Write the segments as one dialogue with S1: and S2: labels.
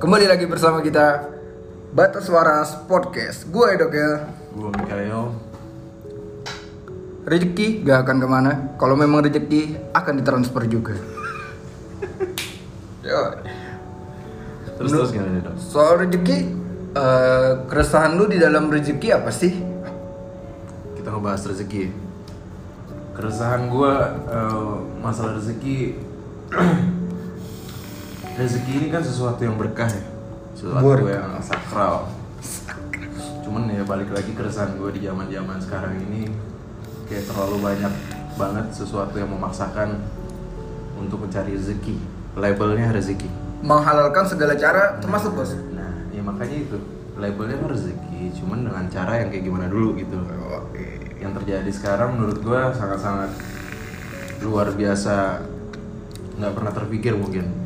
S1: Kembali lagi bersama kita Batas Waras Podcast. Gue Edokel
S2: Gue Mikael.
S1: Rezeki gak akan ke mana. Kalau memang rezeki akan ditransfer juga. Yo,
S2: Terus terus gimana dok?
S1: Soal rezeki eh, Keresahan lu di dalam rezeki apa sih?
S2: Kita ngebahas rezeki. Keresahan gue masalah rezeki Rezeki ini kan sesuatu yang berkah ya. Sesuatu
S1: Berkah.
S2: yang sakral. Cuman ya balik lagi keresahan gue di zaman zaman sekarang ini Kayak terlalu banyak banget sesuatu yang memaksakan Untuk mencari rezeki. Labelnya rezeki.
S1: Menghalalkan segala cara termasuk bos.
S2: Nah, ya makanya itu. Labelnya kan rezeki, cuman dengan cara yang kayak gimana dulu gitu. Yang terjadi sekarang menurut gua sangat-sangat luar biasa, nggak pernah terpikir mungkin.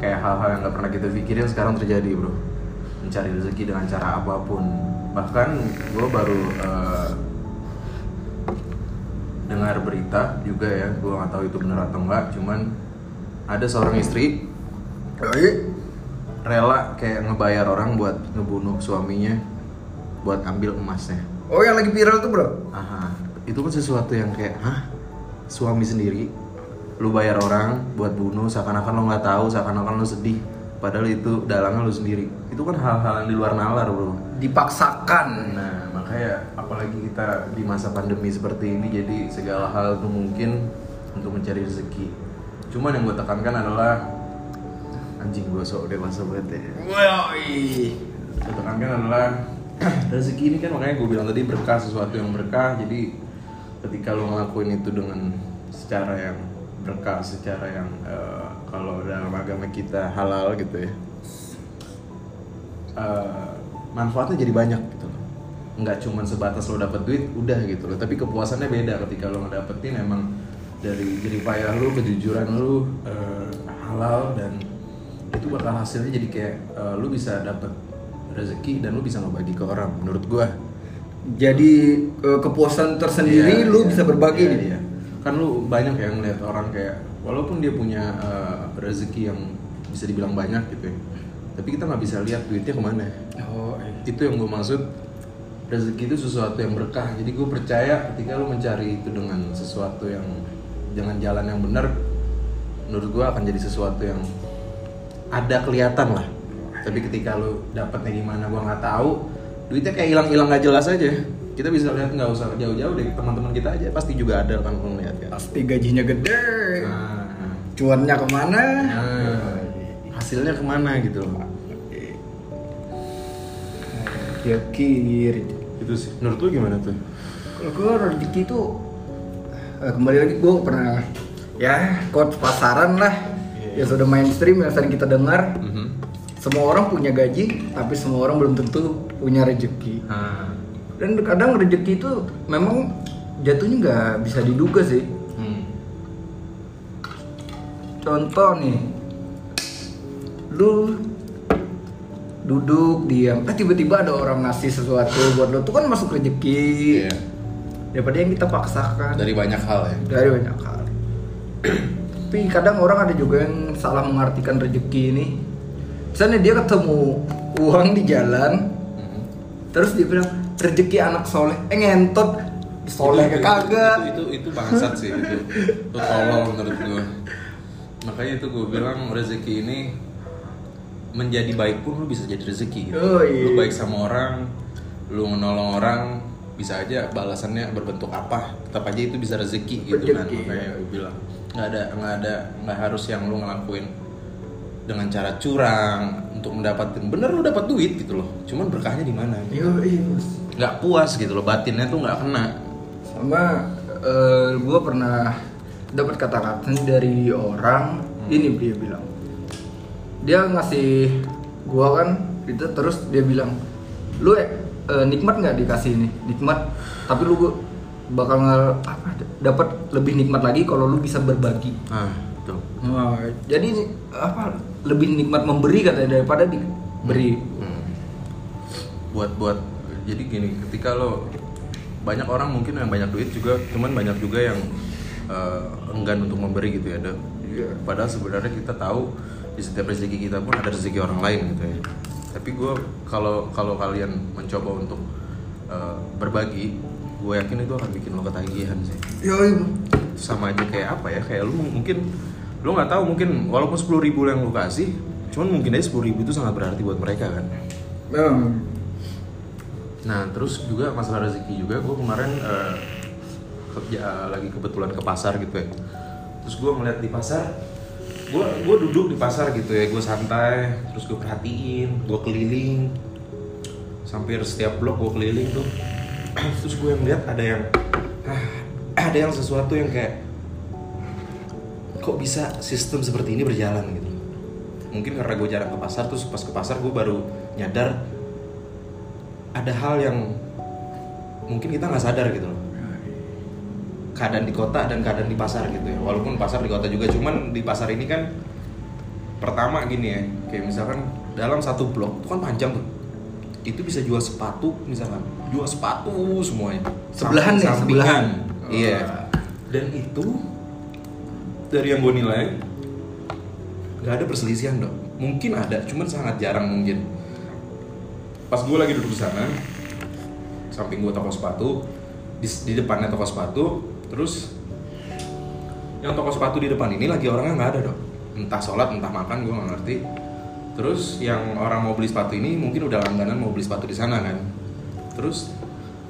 S2: Kayak hal-hal yang nggak pernah kita pikirin sekarang terjadi bro. Mencari rezeki dengan cara apa pun. Bahkan gua baru eh, dengar berita juga ya, gua nggak tahu itu benar atau enggak, cuman ada seorang istri rela kayak ngebayar orang buat ngebunuh suaminya buat ambil emasnya.
S1: Oh yang lagi viral tuh bro
S2: Aha, itu kan sesuatu yang kayak, hah, suami sendiri, lu bayar orang buat bunuh, seakan-akan lo nggak tahu, seakan-akan lo sedih, padahal itu dalangnya lu sendiri. Itu kan hal-hal yang di luar nalar bro.
S1: Dipaksakan
S2: Nah, makanya apalagi kita di masa pandemi seperti ini, jadi segala hal itu mungkin untuk mencari rezeki. Cuman yang gue tekankan adalah anjing gue sok dewasa banget ya.
S1: Yoi.
S2: Gue tekankan adalah rezeki ini kan makanya gue bilang tadi berkah sesuatu yang berkah. Jadi ketika lo ngelakuin itu dengan secara yang berkah, secara yang eh, kalau dalam agama kita halal gitu ya, eh, manfaatnya jadi banyak gitu loh. Nggak cuma sebatas lo dapet duit, udah gitu loh. Tapi kepuasannya beda ketika lo ngedapetin emang dari jerih payah lo, kejujuran lo eh, halal dan itu bakal hasilnya jadi kayak eh, lu bisa dapet rezeki dan lu bisa ngebagi ke orang menurut gua
S1: Jadi kepuasan tersendiri
S2: Iya,
S1: lu
S2: iya,
S1: bisa berbagi nih
S2: iya. Kan lu banyak yang ngeliat orang kayak walaupun dia punya eh, rezeki yang bisa dibilang banyak gitu ya tapi kita nggak bisa lihat duitnya ke mana
S1: Oh iya.
S2: itu yang gue maksud rezeki itu sesuatu yang berkah. Jadi gue percaya ketika lu mencari itu dengan sesuatu yang dengan jalan yang benar menurut gue akan jadi sesuatu yang ada kelihatan lah. Tapi ketika lu dapatnya gimana gue nggak tahu duitnya kayak hilang-hilang nggak jelas aja kita bisa lihat nggak usah jauh-jauh deh teman-teman kita aja. Pasti juga ada kan lu lihat kan.
S1: Pasti gajinya gede.
S2: Nah,
S1: Cuannya ke mana?
S2: nah, hasilnya ke mana gitu loh
S1: Ya kiri
S2: itu sih. Menurut lu gimana tuh?
S1: Kalau gue rezeki itu eh, Kembali lagi gue pernah Ya coach pasaran lah. Ya sudah mainstream yang sering kita dengar. Semua orang punya gaji Tapi semua orang belum tentu punya rezeki.
S2: Nah,
S1: Dan kadang rezeki itu memang jatuhnya nggak bisa diduga sih
S2: hmm.
S1: Contoh nih, lu duduk diam, eh tiba-tiba ada orang ngasih sesuatu buat lo tuh kan masuk rezeki.
S2: Iya.
S1: Daripada yang kita paksakan
S2: dari banyak hal ya
S1: dari banyak hal. Tapi kadang orang ada juga yang salah mengartikan rezeki ini. Misalnya dia ketemu uang di jalan,
S2: Mhm.
S1: terus dia bilang rezeki anak soleh, eh ngentot, soleh
S2: Itu-
S1: kagak.
S2: itu, itu, itu bangsat sih itu itu tolol menurut gue makanya itu gue bilang rezeki ini menjadi baik pun lu bisa jadi rezeki gitu.
S1: Oh, iya.
S2: lu baik sama orang lu menolong orang bisa aja balasannya berbentuk apa tetap aja itu bisa rezeki gitu kan makanya gue bilang nggak ada nggak ada nggak harus yang lu ngelakuin dengan cara curang untuk mendapatkan bener lu dapat duit gitu loh cuman berkahnya di mana
S1: bos.
S2: Nggak puas gitu loh batinnya tuh nggak kena.
S1: Sama eh gue pernah dapat kata-kata dari orang ini dia bilang. Dia ngasih gua kan itu terus dia bilang lu eh, nikmat nggak dikasih ini? Nikmat. Tapi lu bakal dapat lebih nikmat lagi kalau lu bisa berbagi.
S2: Ah betul.
S1: Nah, jadi apa lebih nikmat memberi katanya daripada diberi.
S2: Hmm. buat buat jadi gini ketika lo banyak orang mungkin yang banyak duit juga cuman banyak juga yang eh, enggan untuk memberi gitu ya Dok.
S1: Iya.
S2: padahal sebenarnya kita tahu di setiap rezeki kita pun ada rezeki orang lain gitu ya tapi gue kalau kalau kalian mencoba untuk uh, berbagi gue yakin itu akan bikin lo ketagihan sih
S1: Yoi.
S2: sama aja kayak apa ya kayak lu mungkin lu nggak tahu mungkin walaupun sepuluh ribu yang lu kasih cuman mungkin aja sepuluh ribu itu sangat berarti buat mereka kan
S1: Memang.
S2: Nah terus juga masalah rezeki juga gue kemarin eh, ke- ya, lagi kebetulan ke pasar gitu ya. Terus gue ngeliat di pasar gue gue duduk di pasar gitu ya gue santai terus gue perhatiin gue keliling. Hampir setiap blok gue keliling tuh. Terus gue ngeliat ada yang ada yang sesuatu yang kayak kok bisa sistem seperti ini berjalan gitu. Mungkin karena gue jarang ke pasar terus pas ke pasar gue baru nyadar ada hal yang mungkin kita nggak sadar gitu loh. Keadaan di kota dan keadaan di pasar gitu ya. Walaupun pasar di kota juga cuman di pasar ini kan pertama gini ya kayak misalkan dalam satu blok itu kan panjang tuh. Itu bisa jual sepatu misalkan. Jual sepatu semuanya.
S1: Sebelahan nih,
S2: Samping-sampingan.
S1: sebelahan.
S2: iya.
S1: Oh.
S2: dan itu dari yang gue nilai nggak ada perselisihan dong. Mungkin ada cuman sangat jarang mungkin pas gue lagi duduk di sana samping gue toko sepatu di, di depannya toko sepatu terus yang toko sepatu di depan ini lagi orangnya nggak ada dong entah sholat entah makan gue nggak ngerti. Terus yang orang mau beli sepatu ini mungkin udah langganan mau beli sepatu di sana kan. Terus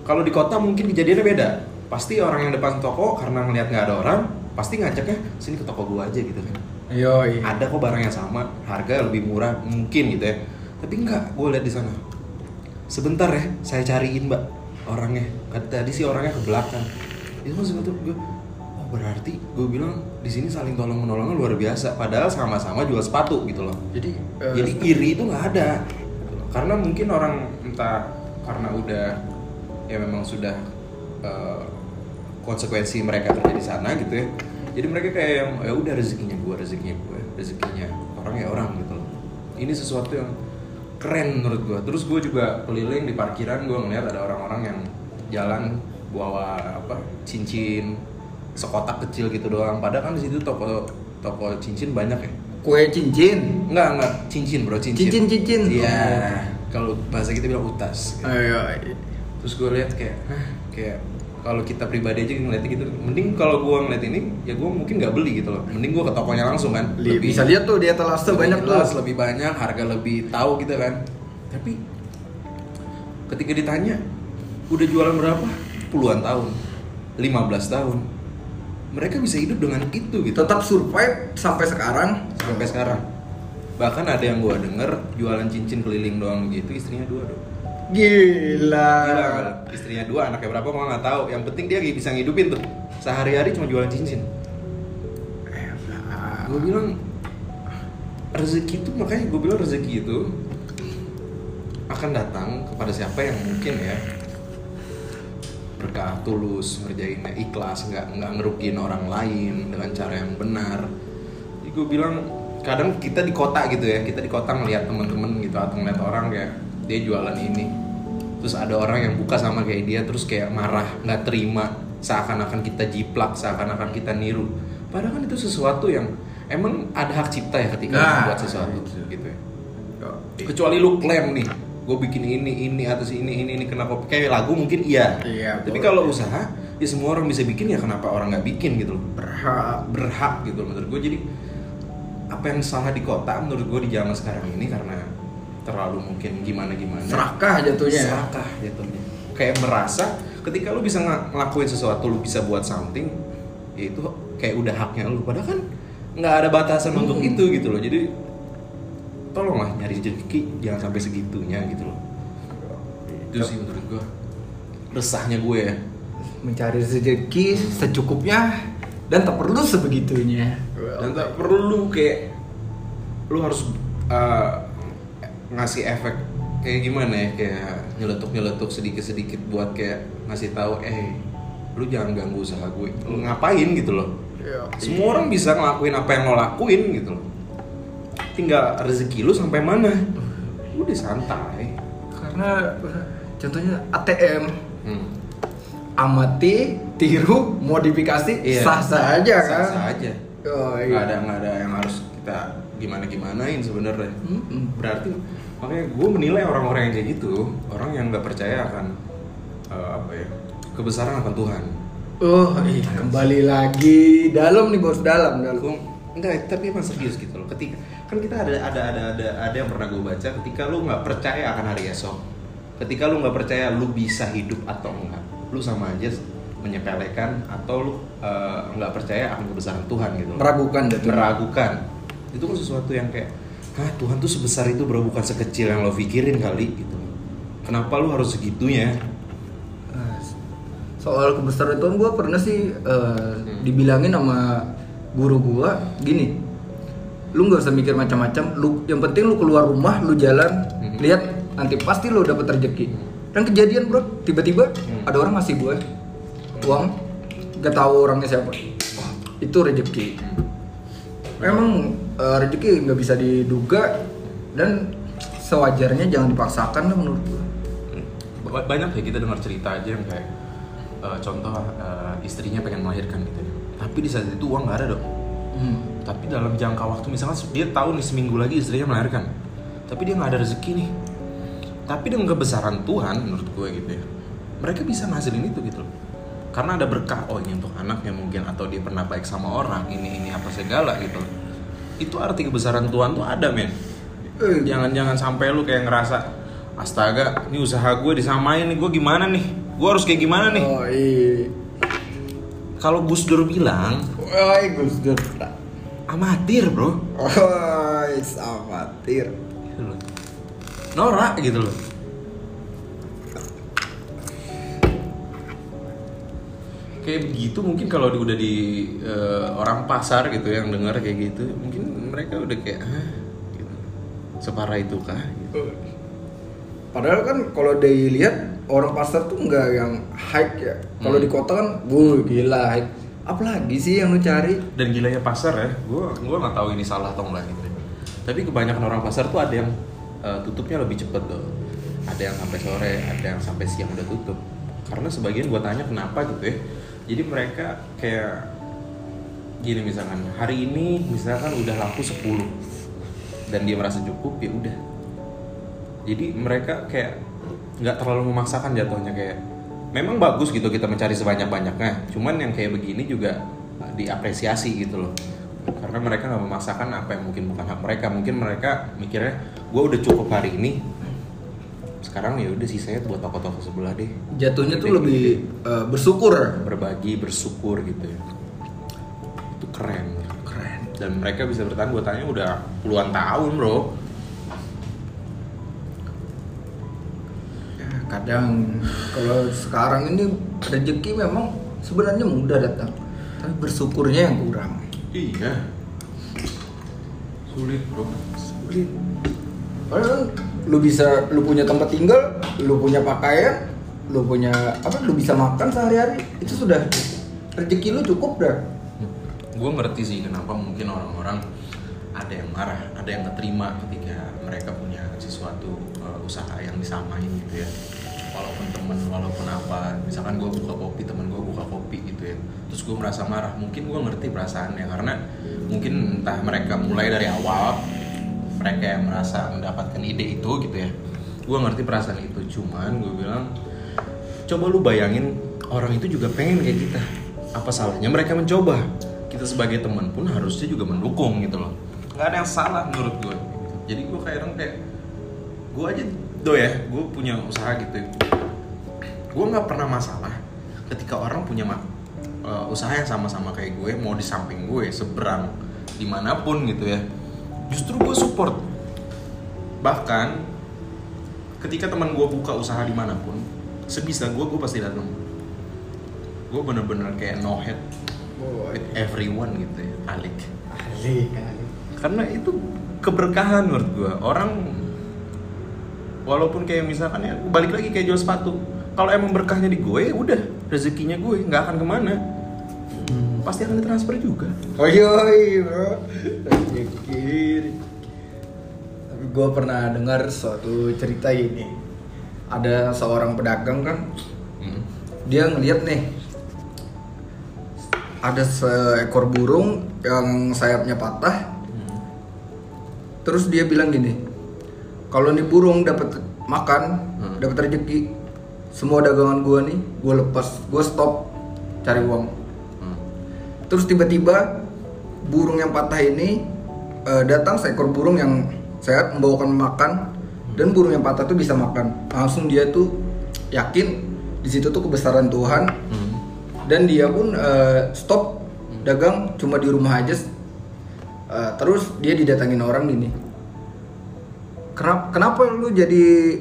S2: kalau di kota mungkin kejadiannya beda. Pasti orang yang depan toko karena ngelihat nggak ada orang pasti ngajaknya sini ke toko gue aja gitu kan.
S1: Yoi.
S2: ada kok barang yang sama harga lebih murah mungkin gitu ya. Tapi enggak gue lihat di sana sebentar ya saya cariin mbak orangnya. Kata tadi sih orangnya ke belakang. Itu sebentar gue oh berarti gue bilang di sini saling tolong menolongnya luar biasa padahal sama-sama jual sepatu gitu loh.
S1: Jadi, eh,
S2: jadi iri itu nggak ada. Karena mungkin orang entah karena udah ya memang sudah eh, konsekuensi mereka kerja di sana gitu ya. Jadi mereka kayak yang ya udah rezekinya gue rezekinya gue rezekinya orang ya orang gitu loh. Ini sesuatu yang keren menurut gue terus gue juga keliling di parkiran gue ngeliat ada orang-orang yang jalan bawa apa cincin sekotak kecil gitu doang padahal kan di situ toko toko cincin banyak ya
S1: kue cincin.
S2: Enggak, enggak, cincin bro, cincin
S1: Cincin-cincin.
S2: Iya,
S1: Oh.
S2: kalau bahasa kita bilang utas gitu.
S1: Ayo.
S2: Terus gue lihat kayak, kayak kalau kita pribadi aja ngeliatnya gitu. Mending kalau gue ngeliat ini, ya gue mungkin nggak beli gitu loh. Mending gue ke tokonya langsung kan.
S1: Li- bisa lihat tuh di etalase
S2: lebih
S1: banyak
S2: jelas,
S1: tuh.
S2: lebih banyak, harga lebih tahu gitu kan. Tapi ketika ditanya, udah jualan berapa? Puluhan tahun, 15 tahun. Mereka bisa hidup dengan itu gitu.
S1: Tetap survive sampai sekarang.
S2: sampai sekarang. Bahkan ada yang gua denger jualan cincin keliling doang gitu istrinya dua dong
S1: Gila.
S2: Gila kan? istrinya dua anaknya berapa gua nggak tahu. Yang penting dia bisa ngidupin tuh. Sehari-hari cuma jualan cincin. Gue bilang rezeki itu makanya gue bilang rezeki itu akan datang kepada siapa yang mungkin ya berkah tulus ngerjainnya ikhlas nggak nggak ngerugiin orang lain dengan cara yang benar. Jadi gue bilang kadang kita di kota gitu ya kita di kota ngeliat temen-temen gitu atau ngeliat orang kayak dia jualan ini terus ada orang yang buka sama kayak dia terus kayak marah nggak terima seakan-akan kita jiplak seakan-akan kita niru. Padahal kan itu sesuatu yang emang ada hak cipta ya ketika
S1: Nah,
S2: lu buat sesuatu
S1: itu.
S2: gitu ya. Kecuali lu klaim nih gue bikin ini ini atas ini ini ini kenapa kayak lagu mungkin iya.
S1: Iya,
S2: tapi kalau usaha ya semua orang bisa bikin ya kenapa orang nggak bikin gitu loh?
S1: Berhak.
S2: berhak gitu menurut gue jadi apa yang salah di kota menurut gue di zaman sekarang ini karena terlalu mungkin gimana gimana
S1: Serakah jatuhnya.
S2: serakah jatuhnya. Kayak merasa ketika lu bisa ng- ngelakuin sesuatu lu bisa buat something ya itu kayak udah haknya lu. Padahal kan nggak ada batasan
S1: Hmm.
S2: untuk itu gitu loh. Jadi tolonglah nyari rezeki jangan sampai segitunya gitu loh. Itu sih menurut gue resahnya gue ya.
S1: Mencari rezeki secukupnya dan tak perlu sebegitunya.
S2: dan tak perlu kayak lu harus uh, ngasih efek kayak gimana ya kayak nyeletuk nyeletuk sedikit sedikit buat kayak ngasih tahu eh lu jangan ganggu usaha gue lu ngapain gitu loh
S1: Iya.
S2: semua orang bisa ngelakuin apa yang lo lakuin gitu loh tinggal rezeki lu sampai mana udah santai
S1: Karena contohnya ATM
S2: hmm.
S1: amati, tiru, modifikasi
S2: Iya.
S1: sah sah aja kan.
S2: sah aja
S1: Oh,
S2: nggak
S1: iya.
S2: ada nggak ada yang harus kita gimana gimanain sebenarnya
S1: Mm-mm.
S2: berarti makanya gue menilai orang-orang yang kayak gitu orang yang nggak percaya akan eh, apa ya kebesaran akan Tuhan
S1: Oh, iya. kembali lagi dalam nih bos dalam dalam.
S2: Gua- enggak tapi emang serius gitu loh ketika kan kita ada ada ada ada ada yang pernah gue baca ketika lu nggak percaya akan hari esok ketika lu nggak percaya lu bisa hidup atau enggak lu sama aja menyepelekan atau lu eh, nggak percaya akan kebesaran Tuhan gitu.
S1: Meragukan tuh.
S2: meragukan itu kan sesuatu yang kayak Hah Tuhan tuh sebesar itu bro bukan sekecil yang lo pikirin kali gitu kenapa lu harus segitunya
S1: Ah, Soal kebesaran Tuhan gue pernah sih eh, dibilangin sama guru gue gini, lu nggak usah mikir macam-macam, lu yang penting lu keluar rumah, lu jalan,
S2: Mhm.
S1: lihat nanti pasti lu dapet rezeki. Dan kejadian bro, tiba-tiba
S2: Hmm.
S1: ada orang ngasih gue uang, gak tahu orangnya siapa, itu rezeki. Memang eh, rezeki nggak bisa diduga dan sewajarnya jangan dipaksakan lah menurut gue.
S2: Ba- banyak ya kita dengar cerita aja yang kayak eh, contoh eh, istrinya pengen melahirkan gitu ya tapi di saat itu uang nggak ada dong
S1: Hmm.
S2: tapi dalam jangka waktu misalkan dia tahu nih seminggu lagi istrinya melahirkan tapi dia nggak ada rezeki nih tapi dengan kebesaran Tuhan menurut gue gitu ya mereka bisa ngasilin itu gitu loh karena ada berkah oh ini untuk anaknya mungkin atau dia pernah baik sama orang ini ini apa segala gitu. Itu arti kebesaran Tuhan tuh ada men.
S1: Eh,
S2: jangan-jangan sampai lu kayak ngerasa astaga ini usaha gue disamain nih gue gimana nih? Gue harus kayak gimana nih?
S1: Oh iya.
S2: kalau Gus Dur bilang
S1: Woi Gus Dur.
S2: amatir bro.
S1: Woi amatir.
S2: gitu loh. Norak gitu loh kayak begitu mungkin kalau di- udah di eh, orang pasar gitu yang dengar kayak gitu mungkin mereka udah kayak Hah? gitu. separah itu kah gitu.
S1: Padahal kan kalau dilihat orang pasar tuh nggak yang hype ya. Kalau
S2: Hmm.
S1: di kota kan, wuh gila hype. Apalagi sih yang lu cari?
S2: dan gilanya pasar ya gue gua nggak tahu ini salah atau enggak gitu tapi kebanyakan orang pasar tuh ada yang eh, tutupnya lebih cepet tuh ada yang sampai sore ada yang sampai siang udah tutup karena sebagian gue tanya kenapa gitu ya jadi mereka kayak gini misalkan hari ini misalkan udah laku 10 dan dia merasa cukup ya udah. Jadi mereka kayak nggak terlalu memaksakan jatuhnya kayak memang bagus gitu kita mencari sebanyak banyaknya cuman yang kayak begini juga diapresiasi gitu loh. Karena mereka nggak memaksakan apa yang mungkin bukan hak mereka. Mungkin mereka mikirnya gue udah cukup hari ini sekarang ya udah sisanya buat toko-toko sebelah deh
S1: Jatuhnya tuh lebih eh, bersyukur.
S2: berbagi bersyukur gitu ya itu keren
S1: Keren.
S2: dan mereka bisa bertahan gue tanya udah puluhan tahun bro
S1: Ya, kadang kalau sekarang ini rezeki memang sebenarnya mudah datang, tapi bersyukurnya yang kurang.
S2: iya sulit bro
S1: Sulit. Padahal lu bisa, lu punya tempat tinggal, lu punya pakaian, lu punya apa, lu bisa makan sehari-hari, itu sudah rezeki lu cukup dah.
S2: gue ngerti sih kenapa mungkin orang-orang ada yang marah, ada yang keterima ketika mereka punya sesuatu uh, usaha yang disamain gitu ya. Walaupun temen, walaupun apa, misalkan gue buka kopi, temen gue buka kopi gitu ya. Terus gue merasa marah, mungkin gue ngerti perasaannya karena mungkin entah mereka mulai dari awal, mereka yang merasa mendapatkan ide itu gitu ya. Gue ngerti perasaan itu, cuman gue bilang coba lu bayangin orang itu juga pengen kayak kita. Apa salahnya mereka mencoba? Kita sebagai teman pun harusnya juga mendukung gitu loh. Nggak ada yang salah menurut gue jadi gue kayak orang kayak gue aja do ya gue punya usaha gitu gue nggak pernah masalah ketika orang punya eh, usaha yang sama-sama kayak gue mau di samping gue seberang di mana pun gitu ya justru gue support. Bahkan ketika teman gue buka usaha di mana pun sebisa gue gue pasti datang gue bener-bener kayak no head with everyone gitu ya alik.
S1: Alik, alik.
S2: karena itu keberkahan menurut gue orang walaupun kayak misalkan ya balik lagi kayak jual sepatu. Kalau emang berkahnya di gue ya udah rezekinya gue nggak akan ke mana pasti akan ditransfer juga
S1: Oi, oi, bro. Rezeki. Tapi gue pernah dengar suatu cerita ini. Ada seorang pedagang kan,
S2: Hmm.
S1: dia ngeliat nih ada seekor burung yang sayapnya patah terus dia bilang gini kalau nih burung dapat makan
S2: Hmm.
S1: dapat rezeki semua dagangan gua nih gua lepas gua stop cari uang
S2: Hmm.
S1: Terus tiba-tiba burung yang patah ini eh, datang seekor burung yang sehat membawakan makan. Dan burung yang patah tuh bisa makan. Langsung dia tuh yakin di situ tuh kebesaran Tuhan.
S2: Hmm.
S1: dan dia pun eh, stop dagang cuma di rumah aja. Eh, terus dia didatangin orang gini kenapa kenapa lu jadi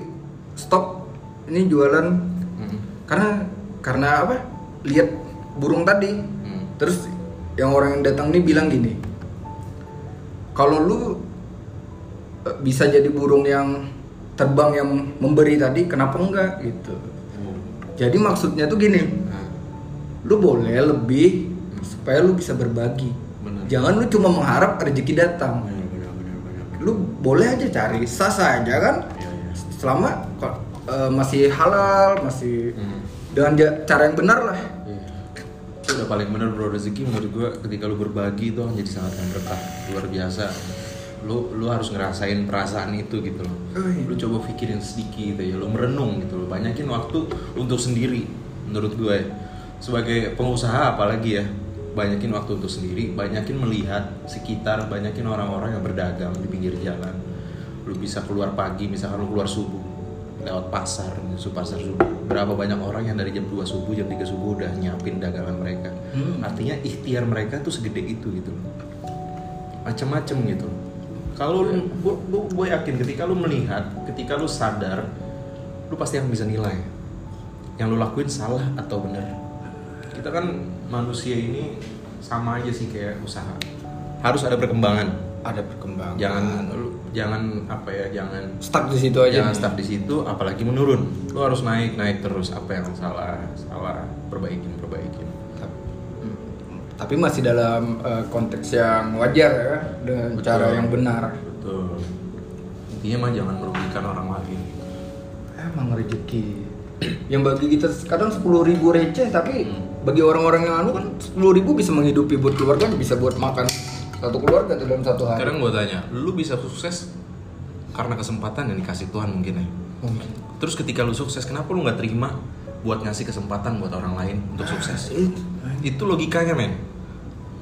S1: stop? Ini jualan.
S2: Hmm.
S1: karena karena apa? Lihat burung tadi.
S2: Hmm.
S1: terus yang orang yang datang ini bilang gini kalau lu eh, bisa jadi burung yang terbang yang memberi tadi kenapa enggak gitu
S2: Oh.
S1: jadi maksudnya tuh gini
S2: Nah,
S1: lu boleh lebih supaya lu bisa berbagi
S2: Bener.
S1: jangan lu cuma mengharap rezeki datang
S2: benar.
S1: lu boleh aja cari sah sah aja kan
S2: Iya iya.
S1: selama eh, masih halal masih
S2: Hmm.
S1: dengan cara yang benar lah
S2: Iya. Udah paling bener bro rezeki menurut gua ketika lu berbagi itu akan jadi sangat berkah luar biasa. Lu lu harus ngerasain perasaan itu gitu loh. Lu coba pikirin sedikit ya, lu merenung gitu loh. Banyakin waktu untuk sendiri menurut gue ya. Sebagai pengusaha apalagi ya, banyakin waktu untuk sendiri, banyakin melihat sekitar, banyakin orang-orang yang berdagang di pinggir jalan. Lu bisa keluar pagi, misalkan lu keluar subuh lewat pasar, su pasar subuh. Berapa banyak orang yang dari jam 2 subuh, jam 3 subuh udah nyiapin dagangan mereka.
S1: Hmm.
S2: Artinya ikhtiar mereka tuh segede itu gitu loh. Macem-macem gitu. Kalau lu, gua, gua yakin ketika lu melihat, ketika lu sadar, lu pasti akan bisa nilai yang lu lakuin salah atau benar. Kita kan manusia ini sama aja sih kayak usaha. Harus ada perkembangan.
S1: ada perkembangan
S2: Jangan lu jangan apa ya, jangan
S1: stuck di situ aja
S2: jangan
S1: nih.
S2: stuck di situ apalagi menurun. Lu harus naik, naik terus apa yang salah, salah, perbaikin, perbaikin.
S1: Tapi masih dalam eh, konteks yang wajar ya dengan
S2: Betul.
S1: cara yang benar
S2: Betul. Intinya mah jangan merugikan orang lain.
S1: emang rezeki yang bagi kita kadang sepuluh ribu receh tapi
S2: Hmm.
S1: bagi orang-orang yang anu kan sepuluh ribu bisa menghidupi buat keluarga bisa buat makan satu keluarga tuh dalam satu hari
S2: Sekarang gue tanya, lu bisa sukses karena kesempatan yang dikasih Tuhan mungkin ya.
S1: mungkin
S2: Terus ketika lu sukses, kenapa lu nggak terima buat ngasih kesempatan buat orang lain untuk sukses?
S1: Itu.
S2: Logikanya men.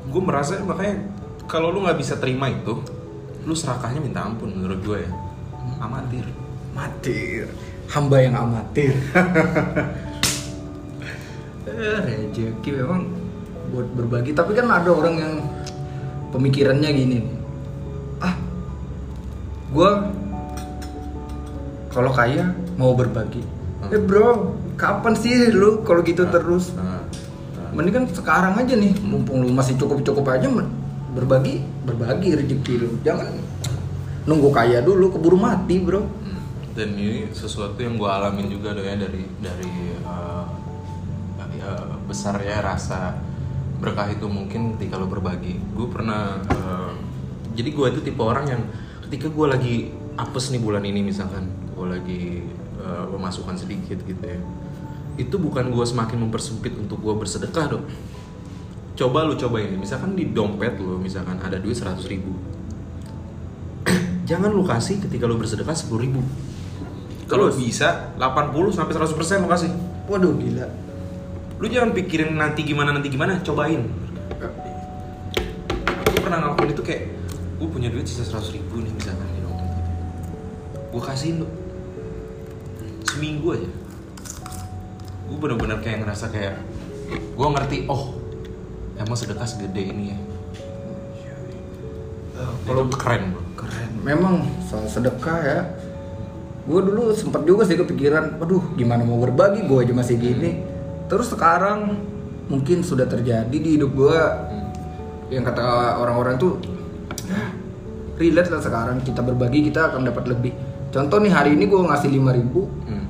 S2: Gue merasa makanya kalau lu nggak bisa terima itu, lu serakahnya minta ampun menurut gue ya. Amatir.
S1: amatir hamba yang amatir eh rezeki memang buat berbagi tapi kan ada orang yang pemikirannya gini. Nih ah gua kalau kaya mau berbagi.
S2: Hmm.
S1: eh bro kapan sih lu kalau gitu terus?
S2: Nah, nah.
S1: mending kan sekarang aja nih mumpung lu masih cukup cukup aja berbagi berbagi rezeki lu. Jangan nunggu kaya dulu keburu mati bro.
S2: Hmm. Dan ini sesuatu yang gue alamin juga doh ya dari dari uh, uh, besarnya rasa berkah itu mungkin ketika lo berbagi. Gue pernah uh, jadi gue itu tipe orang yang ketika gue lagi apes nih bulan ini misalkan gue lagi uh, pemasukan sedikit gitu ya itu bukan gue semakin mempersempit untuk gue bersedekah dong coba lu coba ini misalkan di dompet lo misalkan ada duit 100 ribu. Jangan lu kasih ketika lu bersedekah 10 ribu. Kalau bisa 80 sampai 100 persen lu kasih.
S1: Waduh gila
S2: lu jangan pikirin nanti gimana nanti gimana cobain. Gue pernah ngelakuin itu kayak gue punya duit sisa 100 ribu nih misalkan di dompet gue kasihin lu seminggu aja. Gue bener-bener kayak ngerasa kayak gue ngerti oh emang sedekah segede ini ya. Kalau keren bro.
S1: Keren. Memang soal sedekah ya. Gue dulu sempat juga sih kepikiran waduh gimana mau berbagi? Gue aja masih gini terus sekarang mungkin sudah terjadi di hidup gue yang kata orang-orang tuh ya, relate lah sekarang. Kita berbagi kita akan dapat lebih. Contoh nih hari ini gue ngasih 5000 ribu.
S2: Hmm.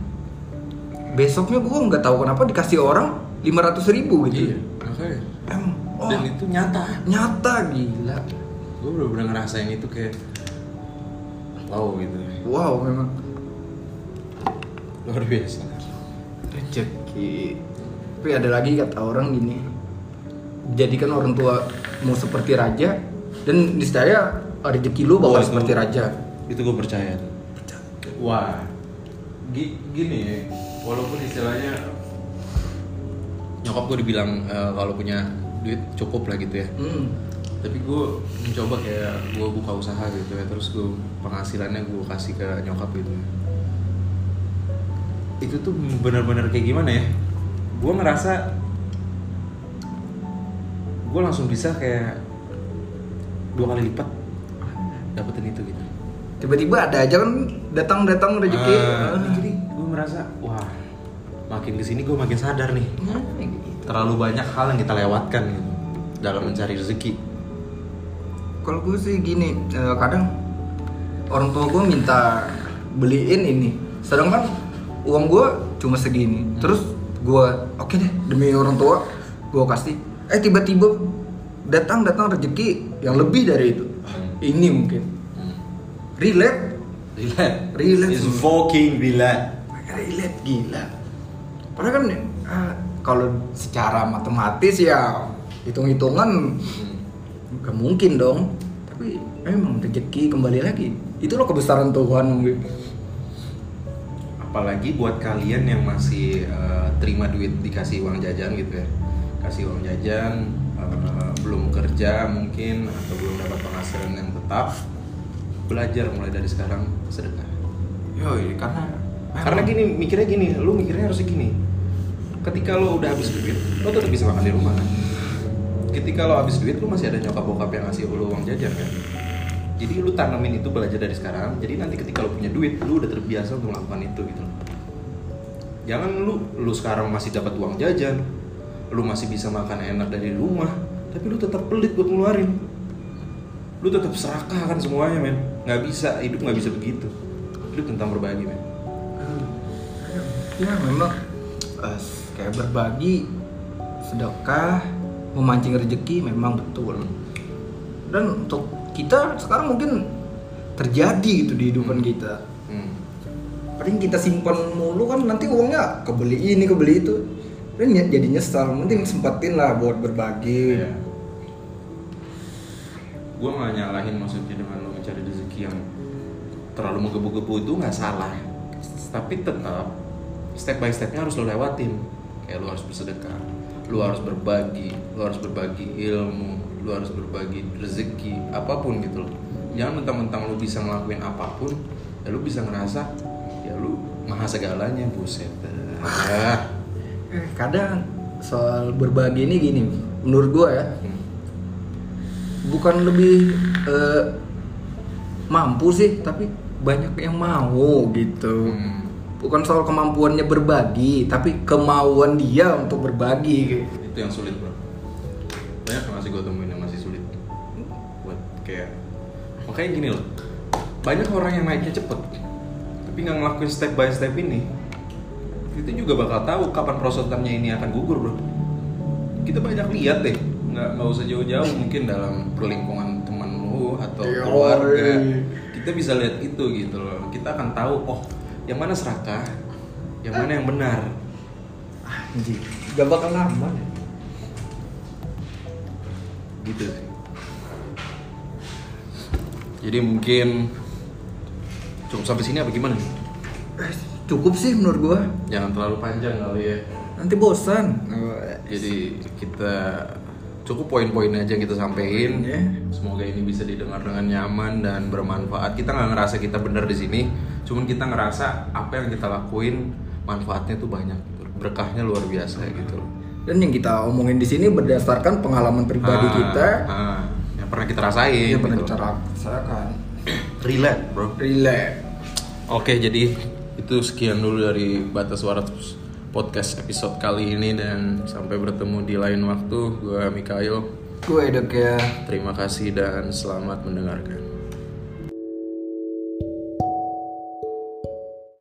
S1: besoknya gue nggak tahu kenapa dikasih orang 500 ribu gitu.
S2: Iya makanya
S1: emang oh,
S2: dan itu nyata.
S1: nyata gila.
S2: Gue bener-bener ngerasain itu kayak wow gitu.
S1: Wow memang.
S2: Luar biasa.
S1: Rezeki tapi ada lagi kata orang gini jadikan orang tua mau seperti raja dan niscaya rezeki lu bakal
S2: Oh, itu-
S1: seperti raja.
S2: Itu gue percaya. Tuh wah gi- gini ya walaupun istilahnya nyokap gue dibilang eh, kalau punya duit cukup lah gitu ya.
S1: Hmm.
S2: tapi gue mencoba kayak gue buka usaha gitu ya terus gue penghasilannya gue kasih ke nyokap gitu itu tuh benar-benar kayak gimana ya gue ngerasa gue langsung bisa kayak dua kali lipat dapetin itu gitu.
S1: Tiba-tiba ada aja kan datang-datang rezeki
S2: Ah. jadi gue merasa wah makin ke sini gue makin sadar nih.
S1: Nah, gitu.
S2: terlalu banyak hal yang kita lewatkan gitu dalam mencari rezeki.
S1: Kalau gue sih gini eh, kadang orang tua gue minta beliin ini. Sedangkan uang gue cuma segini. Terus gue oke deh demi orang tua gue kasih. Eh tiba-tiba datang datang rezeki yang lebih dari itu. Ini mungkin. Relate.
S2: Relate.
S1: Relate.
S2: Is fucking relate.
S1: relate gila. Padahal kan ah, kalau secara matematis ya hitung-hitungan nggak mungkin dong. Tapi emang rezeki kembali lagi. Itu loh kebesaran Tuhan mungkin
S2: Apalagi buat kalian yang masih eh, terima duit dikasih uang jajan gitu ya. Kasih uang jajan, eh, belum kerja mungkin atau belum dapat penghasilan yang tetap. Belajar mulai dari sekarang sedekah.
S1: yoi karena
S2: Karena gini, mikirnya gini, lu mikirnya harus gini. Ketika lo udah habis duit, lo tetap bisa makan di rumah kan. Ketika lo habis duit, lo masih ada nyokap bokap yang ngasih lo uang jajan kan. Jadi lu tanamin itu belajar dari sekarang. Jadi nanti ketika lo punya duit, lu udah terbiasa untuk melakukan itu gitu. Jangan lu lu sekarang masih dapat uang jajan, lu masih bisa makan enak dari rumah, tapi lu tetap pelit buat ngeluarin. Lu tetap serakah kan semuanya men. Nggak bisa, hidup nggak bisa begitu. Hidup tentang berbagi men.
S1: ya memang eh, kayak berbagi sedekah memancing rezeki memang betul dan untuk kita sekarang mungkin terjadi gitu di kehidupan kita
S2: Hmm.
S1: paling kita simpan mulu kan nanti uangnya kebeli ini kebeli itu dan ya- jadi nyesal mending sempatin lah buat berbagi
S2: Iya. Gue nggak nyalahin maksudnya dengan lo mencari rezeki yang terlalu menggebu-gebu itu nggak salah. Tapi tetap step by stepnya harus lo lewatin. Kayak lo harus bersedekah, lo harus berbagi, lo harus berbagi ilmu, lo harus berbagi rezeki, apa pun gitu loh. Jangan mentang-mentang lo bisa ngelakuin apa pun, ya lo bisa ngerasa ya lo maha segalanya buset.
S1: Eh, kadang soal berbagi ini gini menurut gua ya
S2: Hmm.
S1: bukan lebih eh, mampu sih tapi banyak yang mau gitu
S2: Hmm.
S1: bukan soal kemampuannya berbagi tapi kemauan dia untuk berbagi
S2: itu yang sulit bro banyak yang masih gue temuin yang masih sulit buat kayak makanya gini loh banyak orang yang naiknya cepet tapi nggak ngelakuin step by step ini itu juga bakal tahu kapan prosotannya ini akan gugur bro. Kita banyak lihat deh nggak nggak usah jauh-jauh mungkin dalam perlingkungan teman lu atau keluarga kita bisa lihat itu gitu loh. Kita akan tahu oh yang mana serakah yang mana yang benar.
S1: Anjir gak bakal aman ya.
S2: Gitu. Sih jadi mungkin cukup sampai sini apa gimana? Nih?
S1: Cukup sih menurut gua.
S2: Jangan terlalu panjang kali ya.
S1: Nanti bosan.
S2: Jadi kita cukup poin-poin aja yang kita sampein.
S1: Ya.
S2: semoga ini bisa didengar dengan nyaman dan bermanfaat. Kita nggak ngerasa kita benar di sini cuman kita ngerasa apa yang kita lakuin manfaatnya tuh banyak gitu. berkahnya luar biasa gitu loh
S1: dan yang kita omongin di sini berdasarkan pengalaman pribadi
S2: Ah,
S1: kita
S2: ah, yang pernah kita rasain
S1: yang pernah
S2: gitu
S1: kita rasakan
S2: relate bro
S1: relate
S2: Oke, jadi itu sekian dulu dari Batas Waras podcast episode kali ini dan sampai bertemu di lain waktu. Gue Mikael.
S1: gue dok ya
S2: Terima kasih dan selamat mendengarkan.